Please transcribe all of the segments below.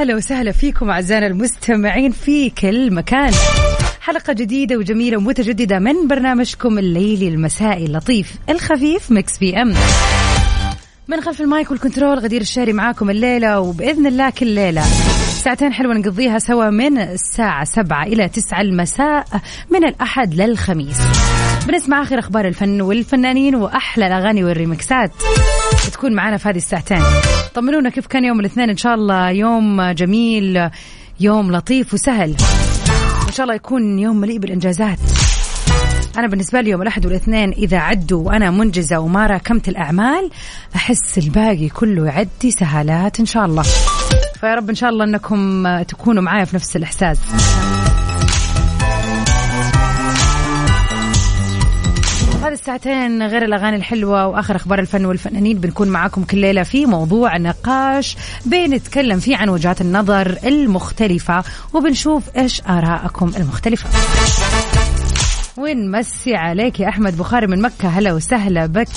هلا وسهلا فيكم أعزائنا المستمعين في كل مكان. حلقة جديدة وجميلة ومتجددة من برنامجكم الليلي المسائي اللطيف الخفيف Mix PM. من خلف المايك وال control غدير الشهري معاكم الليلة وبإذن الله كل ليلة. ساعتين حلوة نقضيها سوا من الساعة سبعة إلى تسعة المساء من الأحد للخميس. بنسمع آخر أخبار الفن والفنانين وأحلى الأغاني والريمكسات. تكون معنا في هذه الساعتين. طمنونا كيف كان يوم الاثنين. إن شاء الله يوم جميل يوم لطيف وسهل. إن شاء الله يكون يوم مليء بالإنجازات. أنا بالنسبة لي يوم الأحد والاثنين إذا عدوا وأنا منجزة وما راكمت الأعمال أحس الباقي كله يعدي سهالات إن شاء الله. فيا رب إن شاء الله أنكم تكونوا معايا في نفس الإحساس. هذه الساعتين غير الأغاني الحلوة وآخر أخبار الفن والفنانين. بنكون معاكم كل ليلة في موضوع نقاش بنتكلم فيه عن وجهات النظر المختلفة وبنشوف إيش آراءكم المختلفة. ونمسي عليك يا أحمد بخاري من مكة؟ هلا وسهلا بك.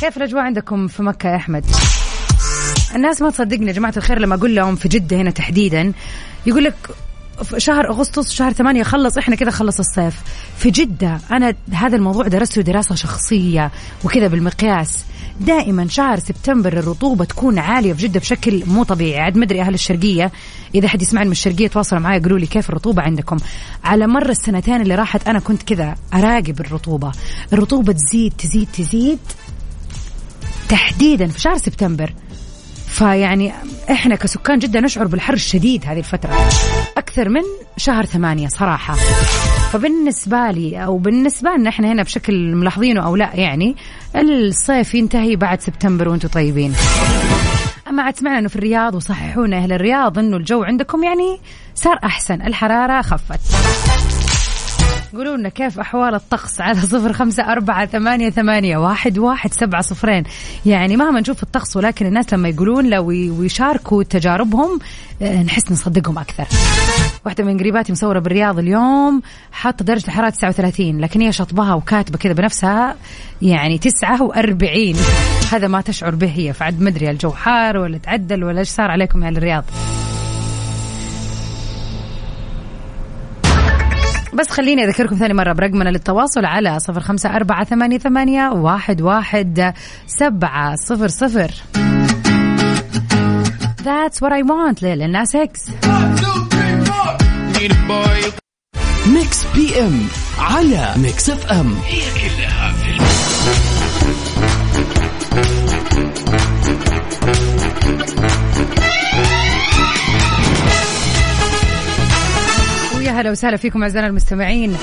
كيف الأجواء عندكم في مكة يا أحمد؟ الناس ما تصدقني يا جماعة الخير لما أقول لهم في جدة هنا تحديدا يقول لك شهر أغسطس شهر ثمانية خلص إحنا كذا خلص الصيف. في جدة أنا هذا الموضوع درسته دراسة شخصية وكذا بالمقياس. دائما شهر سبتمبر الرطوبة تكون عالية في جدة بشكل مو طبيعي. عاد مدري أهل الشرقية إذا حد يسمعني من الشرقية تواصلوا معي يقولوا لي كيف الرطوبة عندكم؟ على مر السنتين اللي راحت أنا كنت كذا أراقب الرطوبة. الرطوبة تزيد تزيد تزيد تحديدا في شهر سبتمبر. فيعني إحنا كسكان جدة نشعر بالحر الشديد هذه الفترة. أكثر من شهر ثمانية صراحة. فبالنسبة لي أو بالنسبة لنا إحنا هنا بشكل ملاحظينه أو لا يعني الصيف ينتهي بعد سبتمبر وأنتم طيبين. أما عاد سمعنا أنه في الرياض وصححونا أهل الرياض أنه الجو عندكم يعني صار أحسن. الحرارة خفت. قولوا لنا كيف أحوال الطقس على صفر خمسة أربعة ثمانية, ثمانية واحد, واحد سبعة صفرين. يعني مهما نشوف الطقس ولكن الناس لما يقولون لو ويشاركوا تجاربهم آه، نحس نصدقهم أكثر. واحدة من قريباتي مصورة بالرياض اليوم حاطة درجة الحرارة 39 لكن هي شطبها وكاتبة كذا بنفسها يعني 49 هذا ما تشعر به هي فعد مدري الجو حار ولا تعدل ولا إيش صار عليكم يا الرياض بس خليني أذكركم ثاني مرة برقمنا للتواصل على صفر خمسة أربعة ثمانية, ثمانية واحد, واحد سبعة صفر صفر That's what I want ليل الناس إكس Mix PM على Mix FM هي كلها في ال mix. هلا وسهلا فيكم أعزائنا المستمعين.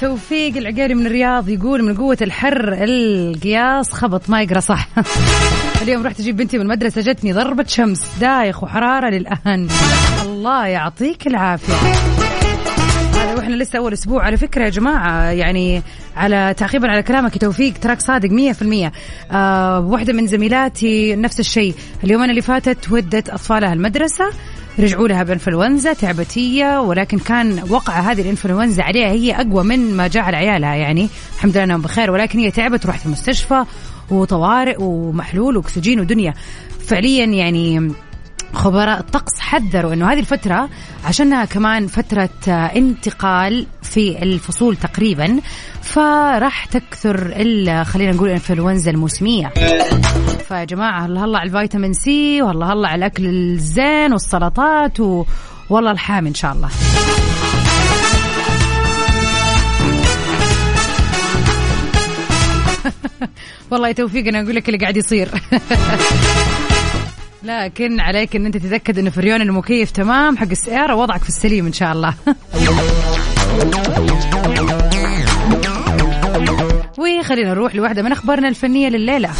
توفيق العقيلي من الرياض يقول من قوة الحر القياس خبط ما يقرأ صح. اليوم رحت أجيب بنتي من المدرسة جتني ضربة شمس دايخ وحرارة للأهن الله يعطيك العافية. هذا وإحنا لسه أول أسبوع على فكرة يا جماعة يعني على تعقيبا على كلامك توفيق تراك صادق 100% آه واحدة من زميلاتي نفس الشيء. اليومين اللي فاتت ودت أطفالها المدرسة رجعوا لها بإنفلونزا تعبت هي ولكن كان وقع هذه الإنفلونزا عليها هي أقوى من ما جاء على عيالها يعني الحمد لله إنهم بخير ولكن هي تعبت ورحت المستشفى وطوارئ ومحلول وأكسجين ودنيا. فعليا يعني خبراء الطقس حذروا إنه هذه الفترة عشانها كمان فترة آه، انتقال في الفصول تقريبا فراح تكثر خلينا نقول الانفلونزا الموسمية. فيا جماعة الله الله على الفيتامين سي؟ والله الله على الأكل الزين والسلطات؟ و... والله الحامي إن شاء الله. والله توفيق أنا أقول لك اللي قاعد يصير. لكن عليك إن أنت تتاكد انه فريون المكيف تمام حق السيارة وضعك في السليم إن شاء الله. وخلينا نروح لواحدة من أخبارنا الفنية لليلة.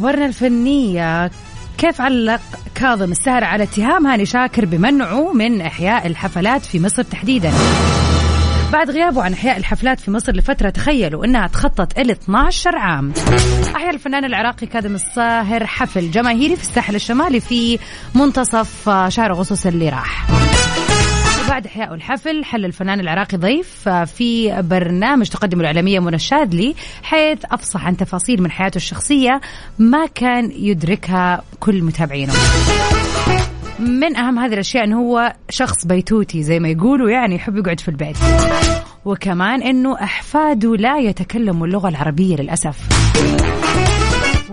وفي اخبارنا الفنية كيف علق كاظم الساهر على اتهام هاني شاكر بمنعه من إحياء الحفلات في مصر تحديدا؟ بعد غيابه عن إحياء الحفلات في مصر لفترة تخيلوا إنها تخطت ال 12 عام. احيا الفنان العراقي كاظم الساهر حفل جماهيري في الساحل الشمالي في منتصف شهر أغسطس اللي راح. وبعد إحياء الحفل حل الفنان العراقي ضيف في برنامج تقدم الإعلامية منى الشاذلي حيث أفصح عن تفاصيل من حياته الشخصية ما كان يدركها كل متابعينه. من أهم هذه الأشياء أنه هو شخص بيتوتي زي ما يقولوا يعني يحب يقعد في البيت. وكمان أنه أحفاده لا يتكلموا اللغة العربية للأسف.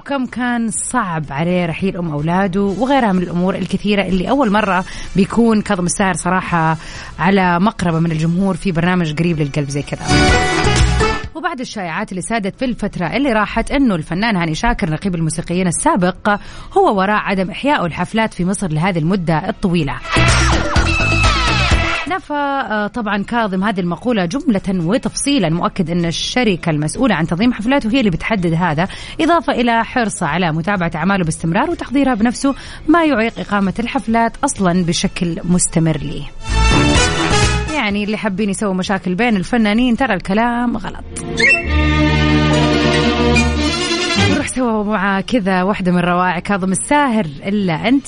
وكم كان صعب عليه رحيل أم أولاده وغيرها من الأمور الكثيرة اللي أول مرة بيكون كاظم الساهر صراحة على مقربة من الجمهور في برنامج قريب للقلب زي كذا. وبعد الشائعات اللي سادت في الفترة اللي راحت أنه الفنان هاني شاكر نقيب الموسيقيين السابق هو وراء عدم إحياء الحفلات في مصر لهذه المدة الطويلة. نفى آه، طبعا كاظم هذه المقولة جملة وتفصيلا مؤكد أن الشركة المسؤولة عن تنظيم حفلاته هي اللي بتحدد هذا. إضافة إلى حرصه على متابعة أعماله باستمرار وتحضيرها بنفسه ما يعيق إقامة الحفلات أصلا بشكل مستمر ليه. يعني اللي حابين يسووا مشاكل بين الفنانين ترى الكلام غلط. نروح سوا مع كذا واحدة من روائع كاظم الساهر إلا أنتِ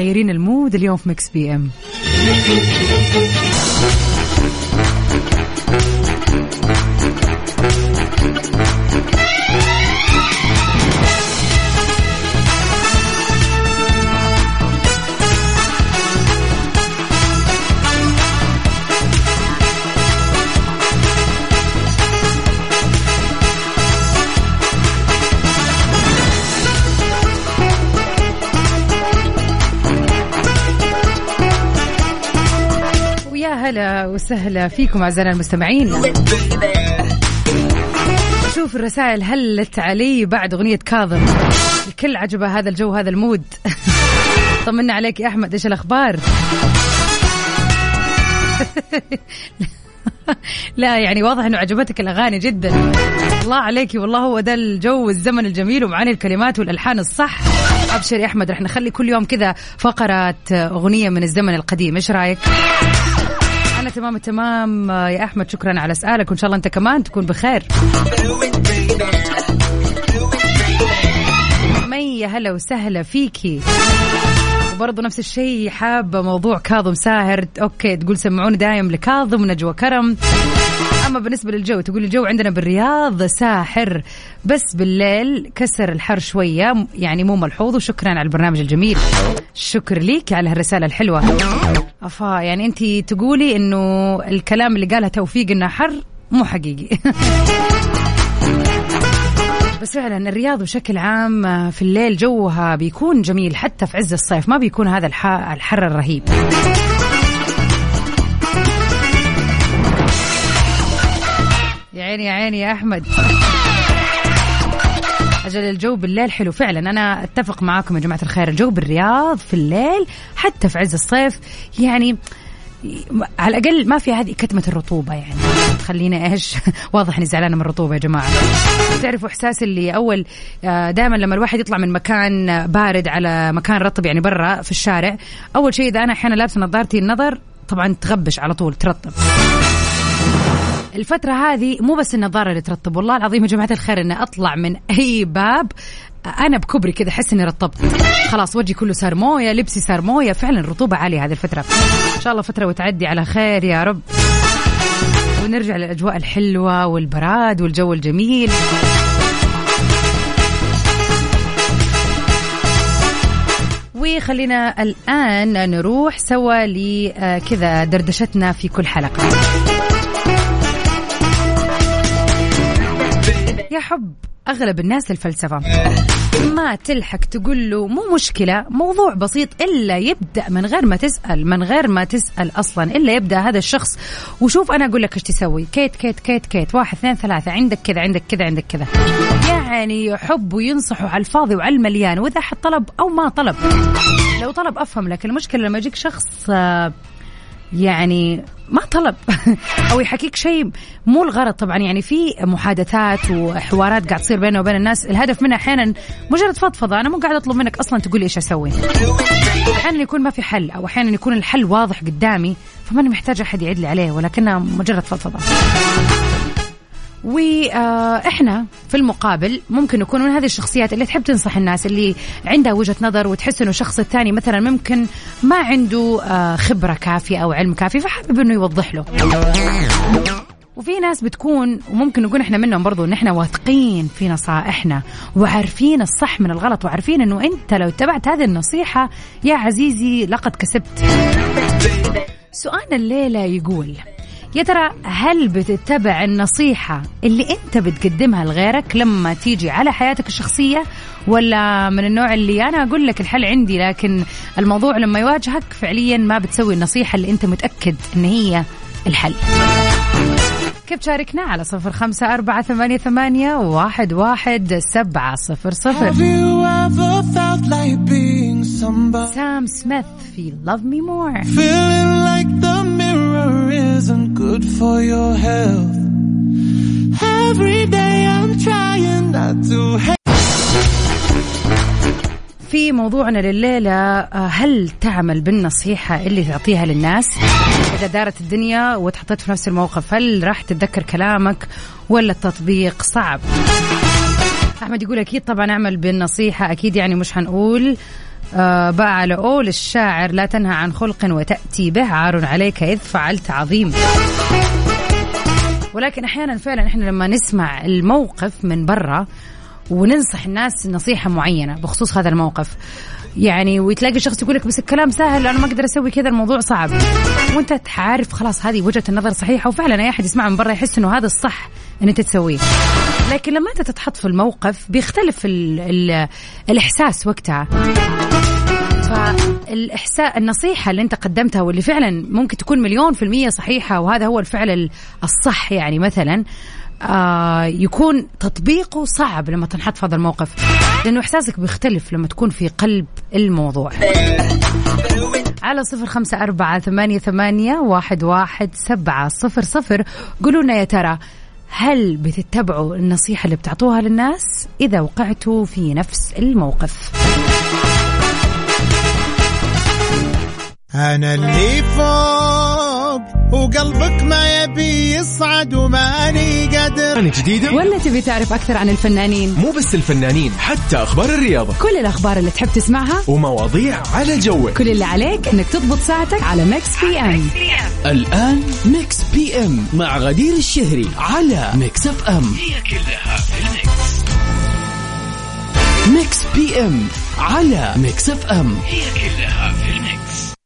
مغيرين ال mood اليوم في Mix PM. هلا وسهلا فيكم أعزائنا المستمعين. شوف الرسائل هلت علي بعد أغنية كاظم؟ الكل عجبه هذا الجو هذا المود. طمنا عليك يا أحمد إيش الأخبار؟ لا يعني واضح إنه عجبتك الأغاني جدا. الله عليكي والله هو ده الجو والزمن الجميل ومعاني الكلمات والألحان الصح. أبشر يا أحمد رح نخلي كل يوم كذا فقرات أغنية من الزمن القديم إيش رأيك؟ أنا تمام التمام يا أحمد شكرا على سؤالك. وإن شاء الله أنت كمان تكون بخير. مية هلا وسهلا فيكي وبرضه نفس الشيء حابة موضوع كاظم ساهر. أوكي تقول سمعوني دايم لكاظم نجوى كرم. اما بالنسبة للجو تقول الجو عندنا بالرياض ساحر بس بالليل كسر الحر شوية يعني مو ملحوظ وشكرا على البرنامج الجميل. شكر ليك على هالرساله الحلوة. أفا يعني انت تقولي إنه الكلام اللي قالها توفيق إنه حر مو حقيقي. بس فعلا الرياض بشكل عام في الليل جوها بيكون جميل حتى في عز الصيف ما بيكون هذا الحر الرهيب. عيني يا عيني يا أحمد. أجل الجو بالليل حلو فعلا. أنا أتفق معاكم يا جماعة الخير. الجو بالرياض في الليل حتى في عز الصيف يعني على الأقل ما في هذه كتمة الرطوبة يعني. تخليني إيش؟ واضح إني زعلانة من الرطوبة يا جماعة. تعرفوا احساس اللي أول آه، دائما لما الواحد يطلع من مكان بارد على مكان رطب يعني برا في الشارع أول شيء إذا أنا أحيانا لابسة نظارتي النظر طبعا تغبش على طول ترطب. الفترة هذه مو بس النظارة اللي ترطب والله العظيم يا جماعة الخير اني أطلع من أي باب أنا بكبري كذا أحس إني رطبت. خلاص وجهي كله صار موية لبسي صار موية فعلا الرطوبه عالية هذه الفترة. إن شاء الله فترة وتعدي على خير يا رب. ونرجع للأجواء الحلوة والبراد والجو الجميل. وخلينا الآن نروح سوا لكذا دردشتنا في كل حلقة. يا حب أغلب الناس الفلسفة. ما تلحق تقول له مو مشكلة موضوع بسيط إلا يبدأ من غير ما تسأل من غير ما تسأل أصلا إلا يبدأ هذا الشخص. وشوف أنا أقول لك إيش تسوي. كيت كيت كيت كيت. واحد اثنين ثلاثة. عندك كذا عندك كذا عندك كذا. يعني يحب وينصحوا على الفاضي وعلى المليان وإذا حد طلب أو ما طلب. لو طلب أفهم لك. المشكلة لما يجيك شخص آه، يعني ما طلب. أو يحكيك شيء مو الغرض طبعا. يعني في محادثات وحوارات قاعد تصير بينه وبين الناس. الهدف منها أحيانا مجرد فضفضة. أنا مو قاعد أطلب منك أصلا تقول لي إيش أسوي. أحيانا يكون ما في حل. أو أحيانا يكون الحل واضح قدامي فماني محتاج أحد يعيد لي عليه ولكنها مجرد فضفضة. وإحنا في المقابل ممكن نكون من هذه الشخصيات اللي تحب تنصح الناس اللي عندها وجهة نظر وتحس إنه الشخص الثاني مثلا ممكن ما عنده آه، خبرة كافية أو علم كافي فحابب إنه يوضح له. وفي ناس بتكون وممكن نكون إحنا منهم برضو إن إحنا واثقين في نصائحنا وعارفين الصح من الغلط وعارفين إنه أنت لو اتبعت هذه النصيحة يا عزيزي لقد كسبت. سؤال الليلة يقول يا ترى هل بتتبع النصيحة اللي أنت بتقدمها لغيرك لما تيجي على حياتك الشخصية؟ ولا من النوع اللي أنا أقول لك الحل عندي لكن الموضوع لما يواجهك فعليا ما بتسوي النصيحة اللي أنت متأكد إن هي الحل. كيف تشاركنا على صفر خمسة أربعة ثمانية, ثمانية واحد, واحد سبعة صفر صفر سام سميث في Love Me More Feeling like the mirror isn't good for your health. Every day I'm trying not to hate. في موضوعنا لليلة آه، هل تعمل بالنصيحة اللي تعطيها للناس؟ إذا دارت الدنيا وتحطيت في نفس الموقف هل راح تتذكر كلامك ولا التطبيق صعب؟ أحمد يقول أكيد طبعا أعمل بالنصيحة أكيد يعني مش هنقول آه باع على قول الشاعر لا تنهى عن خلق وتأتي به عار عليك إذ فعلت عظيم. ولكن أحيانا فعلا إحنا لما نسمع الموقف من برا وننصح الناس نصيحة معينة بخصوص هذا الموقف. يعني وتلاقي شخص يقول لك بس الكلام سهل أنا ما أقدر أسوي كذا الموضوع صعب. وأنت عارف خلاص هذه وجهة النظر صحيحة وفعلا أي أحد يسمعها من برا يحس إنه هذا الصح ان انت تسويه. لكن لما أنت تتحط في الموقف بيختلف ال ال الإحساس وقتها. فالإحساء النصيحة اللي أنت قدمتها واللي فعلا ممكن تكون مليون في المية صحيحة وهذا هو الفعل الصح يعني مثلا آه يكون تطبيقه صعب لما تنحط في هذا الموقف لأنه إحساسك بيختلف لما تكون في قلب الموضوع. على صفر خمسة أربعة ثمانية, ثمانية واحد, واحد سبعة صفر صفر. قولوا لنا يا ترى هل بتتبعوا النصيحة اللي بتعطوها للناس إذا وقعتوا في نفس الموقف؟ أنا اللي فوق. وقلبك ما يبي يصعد وماني قادر. جديدة؟ ولا تبي تعرف أكثر عن الفنانين؟ مو بس الفنانين حتى أخبار الرياضة. كل الأخبار اللي تحب تسمعها ومواضيع على جوك. كل اللي عليك إنك تضبط ساعتك على Mix PM الآن ميكس بي ام مع غدير الشهري على Mix FM هي كلها في ال mix. ميكس بي ام على ميكس اف ام هي كلها في الميكس.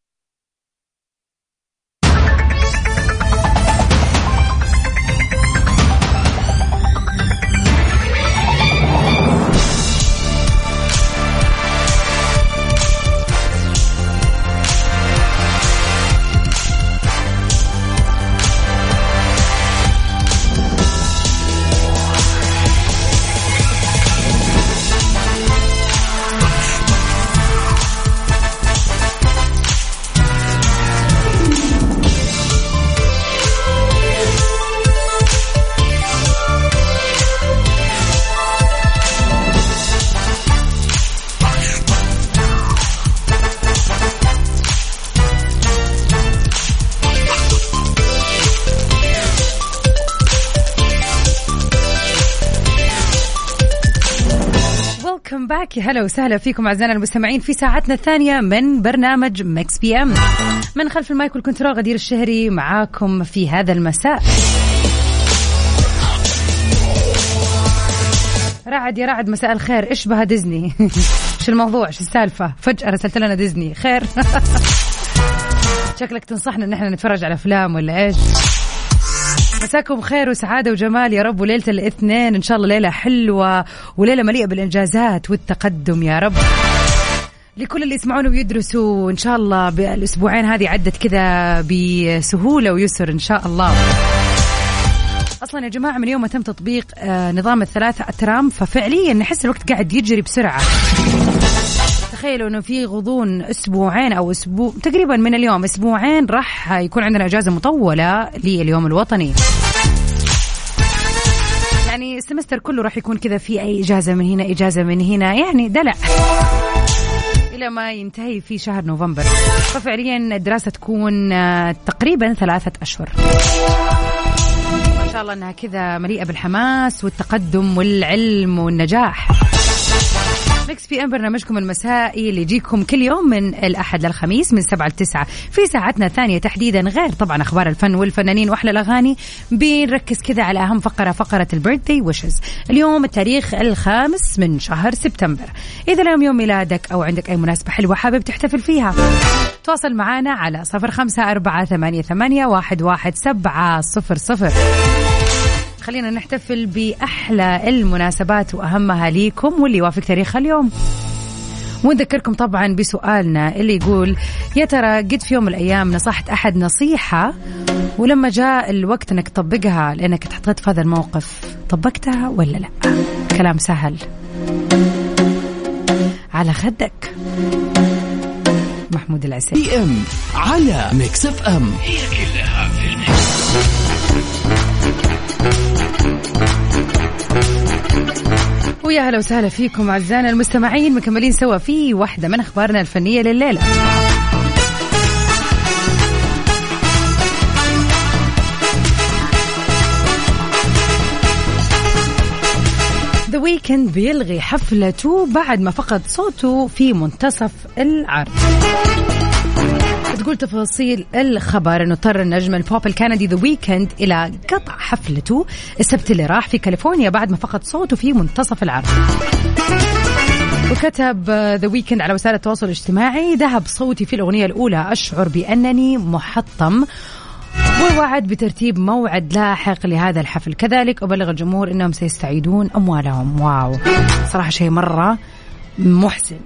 يا هلا وسهلا فيكم أعزائنا المستمعين في ساعتنا الثانية من برنامج Mix PM. من خلف المايك وال control غدير الشهري معاكم في هذا المساء. رعد يا رعد مساء الخير. إيش بها ديزني؟ إيش الموضوع؟ إيش السالفة؟ فجأة رسلت لنا ديزني. خير. شكلك تنصحنا إن إحنا نتفرج على أفلام ولا إيش؟ مساكم خير وسعادة وجمال يا رب. وليلة الاثنين إن شاء الله ليلة حلوة وليلة مليئة بالإنجازات والتقدم يا رب. لكل اللي يسمعون ويدرسوا إن شاء الله بالأسبوعين هذه عدت كذا بسهولة ويسر إن شاء الله. أصلا يا جماعة من يوم ما تم تطبيق آه، نظام الثلاثة أترام ففعليا نحس الوقت قاعد يجري بسرعة. تخيلوا إنه في غضون أسبوعين أو أسبوع تقريبا من اليوم أسبوعين راح يكون عندنا إجازة مطولة لليوم الوطني. يعني ال semester كله راح يكون كذا في أي إجازة من هنا إجازة من هنا. يعني دلع. إلى ما ينتهي في شهر نوفمبر. ففعليا الدراسة تكون آه، تقريبا ثلاثة أشهر. ما شاء الله إنها كذا مليئة بالحماس والتقدم والعلم والنجاح. Mix PM برنامجكم المسائي اللي يجيكم كل يوم من الأحد للخميس من سبعة لتسعة. في ساعتنا الثانية تحديدا غير طبعا أخبار الفن والفنانين وأحلى الأغاني. بنركز كذا على أهم فقرة فقرة البيرثدي ويشز اليوم التاريخ الخامس من شهر سبتمبر. إذا اليوم يوم ميلادك أو عندك أي مناسبة حلوة حابب تحتفل فيها تواصل معنا على صفر خمسة أربعة ثمانية, ثمانية واحد, واحد سبعة صفر صفر. خلينا نحتفل بأحلى المناسبات وأهمها ليكم واللي يوافق تاريخ اليوم. ونذكركم طبعا بسؤالنا اللي يقول يا ترى قد في يوم من الأيام نصحت أحد نصيحة؟ ولما جاء الوقت إنك تطبقها لأنك اتحطيت في هذا الموقف طبقتها ولا لا؟ كلام سهل. على خدك. محمود إم على Mix FM. هي كلها. ويا هلا وسهلا فيكم أعزائنا المستمعين مكملين سوا في واحدة من أخبارنا الفنية لليلة. The Weeknd بيلغي حفلته بعد ما فقد صوته في منتصف العرض. تقول تفاصيل الخبر. انه اضطر النجم البوب الكندي The Weeknd إلى قطع حفلته السبت اللي راح في كاليفورنيا بعد ما فقد صوته في منتصف العرض. وكتب The Weeknd على وسائل التواصل الاجتماعي ذهب صوتي في الأغنية الأولى أشعر بأنني محطم. ووعد بترتيب موعد لاحق لهذا الحفل. كذلك أبلغ الجمهور أنهم سيستعيدون أموالهم. wow. صراحة شيء مرة محزن.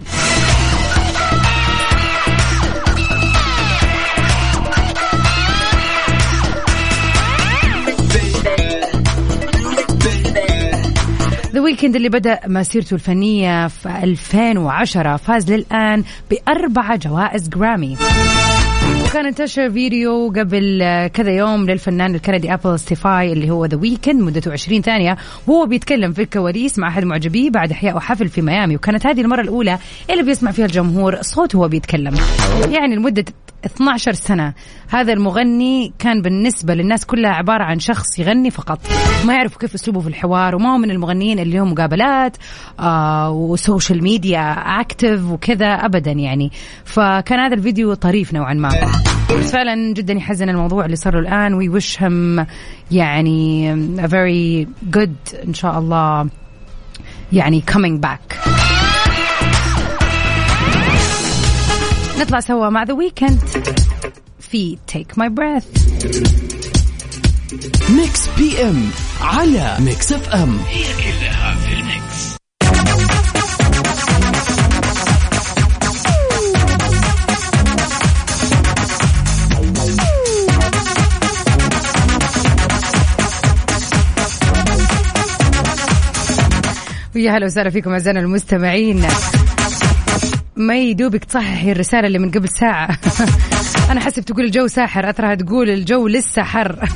The Weeknd اللي بدأ مسيرته الفنية في 2010 فاز للآن بأربعة جوائز جرامي وكان انتشر فيديو قبل كذا يوم للفنان الكندي Abel Tesfaye اللي هو The Weeknd مدته 20 ثانية. وهو بيتكلم في الكواليس مع أحد معجبيه بعد إحياء حفل في ميامي. وكانت هذه المرة الأولى اللي بيسمع فيها الجمهور صوته وهو بيتكلم. يعني لمدة 12 سنة. هذا المغني كان بالنسبة للناس كلها عبارة عن شخص يغني فقط. ما يعرفوا كيف أسلوبه في الحوار وما هو من المغنيين اللي لهم مقابلات آه و social media active وكذا أبدا يعني. فكان هذا الفيديو طريف نوعا ما. بس فعلا جدا يحزن الموضوع اللي صار له الآن we wish him يعني a very good إن شاء الله يعني coming back. نطلع سوا مع The Weeknd في Take My Breath Mix PM على Mix FM هي كلها في ال mix. ويا هلا وسهلا فيكم أعزائنا المستمعين. ما يدوبك تصححي الرسالة اللي من قبل ساعة. أنا حسب تقول الجو ساحر أترى تقول الجو لسه حر.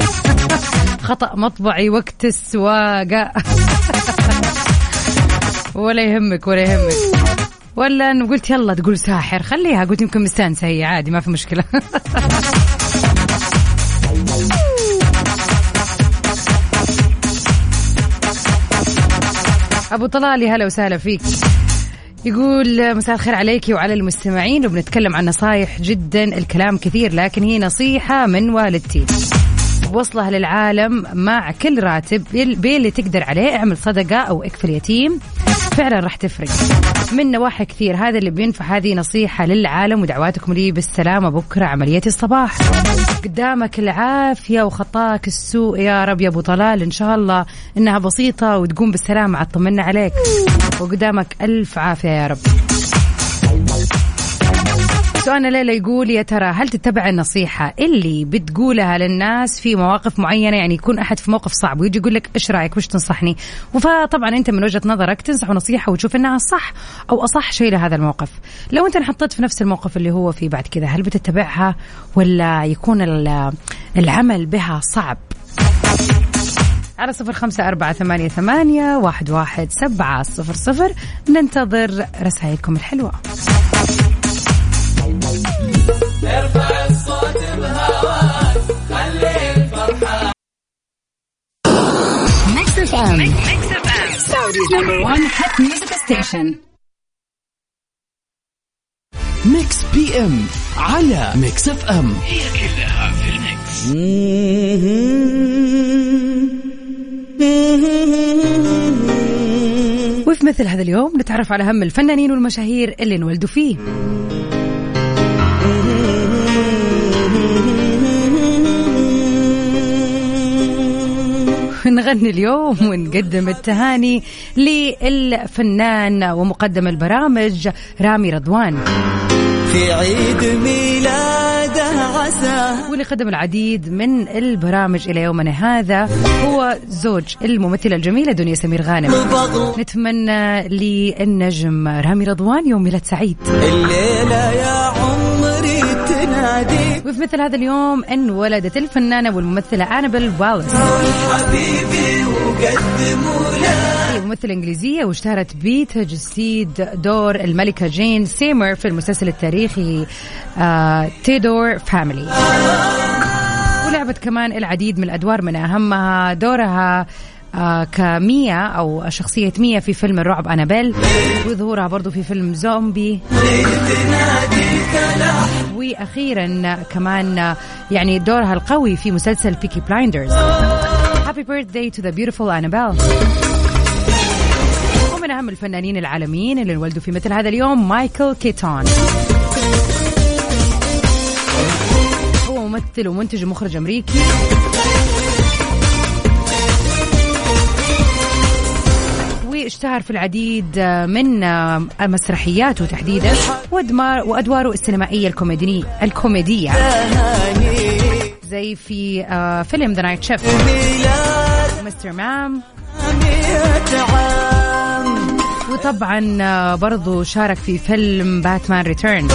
خطأ مطبعي وقت السواقة. ولا يهمك ولا يهمك. ولا أنا قلت يلا تقول ساحر خليها. قلت يمكن مستانسة هي عادي ما في مشكلة. أبو طلالي هلا وسهلا فيك. يقول مساء الخير عليك وعلى المستمعين. وبنتكلم عن نصايح جدا الكلام كثير لكن هي نصيحة من والدتي. وصلها للعالم مع كل راتب باللي تقدر عليه اعمل صدقة أو اكفل يتيم. فعلا راح تفرق. من نواحي كثير. هذا اللي بينفع هذه نصيحة للعالم ودعواتكم لي بالسلامة. بكرة عملية الصباح. قدامك العافية وخطاك السوء يا رب يا أبو طلال. إن شاء الله إنها بسيطة وتقوم بالسلامة. عاد طمنا عليك. وقدامك ألف عافية يا رب. سؤالنا ليلى يقول يا ترى هل تتبع النصيحة اللي بتقولها للناس في مواقف معينة؟ يعني يكون أحد في موقف صعب ويجي يقول لك إيش رأيك؟ وش تنصحني؟ فطبعا أنت من وجهة نظرك تنصح نصيحة وتشوف إنها صح أو أصح شيء لهذا الموقف. لو أنت انحطيت في نفس الموقف اللي هو فيه بعد كذا هل بتتبعها ولا يكون العمل بها صعب؟ على صفر خمسة أربعة ثمانية, ثمانية واحد, واحد سبعة صفر صفر. ننتظر رسائلكم الحلوة. ارفع الصوت بهواك خلي الفرحة. Mix FM Mix FM Saudi's number 1 hit music station Mix PM على Mix FM هي كلها في ال mix. وفي مثل هذا اليوم نتعرف على أهم الفنانين والمشاهير اللي انولدوا فيه. نغني اليوم ونقدم التهاني للفنان ومقدم البرامج رامي رضوان. في عيد ميلاده عسى. واللي قدم العديد من البرامج إلى يومنا هذا هو زوج الممثلة الجميلة دنيا سمير غانم. نتمنى للنجم رامي رضوان يوم ميلاد سعيد. الليلة يا وفي مثل هذا اليوم انولدت الفنانة والممثلة أنابل والس حبيبي وقدموا هي ممثلة إنجليزية واشتهرت بتجسيد دور الملكة جين سيمر في المسلسل التاريخي آه Tudor family ولعبت كمان العديد من الأدوار من أهمها دورها آه كميا أو شخصية ميا في فيلم الرعب Annabelle وظهورها برضو في فيلم زومبي وأخيرا كمان يعني دورها القوي في مسلسل Peaky Blinders Happy birthday to the beautiful Annabelle. ومن أهم الفنانين العالميين اللي انولدوا في مثل هذا اليوم مايكل كيتون هو ممثل ومنتج ومخرج أمريكي. واشتهر في العديد من مسرحياته تحديدا وأدواره السينمائية الكوميديه الكوميدية. زي في فيلم The Night Shift Mister Mom. وطبعا برضو شارك في فيلم Batman Return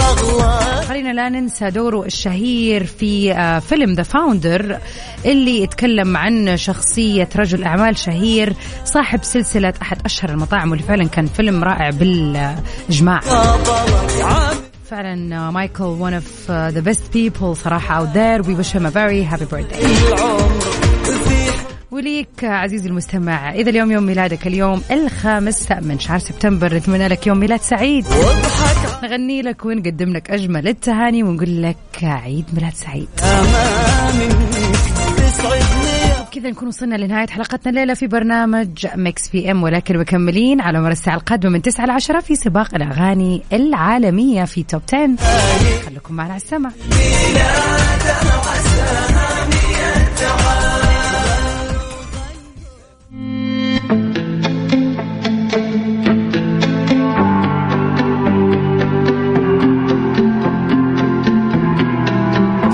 خلينا لا ننسى دوره الشهير في فيلم The Founder اللي يتكلم عن شخصية رجل أعمال شهير صاحب سلسلة أحد أشهر المطاعم واللي فعلا كان فيلم رائع بالإجماع. فعلا مايكل one of the best people صراحة out there. We wish him a very happy birthday. وليك عزيزي المستمع إذا اليوم يوم ميلادك اليوم الخامس من شهر سبتمبر نتمنى لك يوم ميلاد سعيد. نغني لك ونقدم لك أجمل التهاني ونقول لك عيد ميلاد سعيد. كذا نكون وصلنا لنهاية حلقتنا الليلة في برنامج Mix PM ولكن مكملين على مر الساعة القادمة من 9 ل 10 في سباق الأغاني العالمية في top 10 خليكم معنا على السمع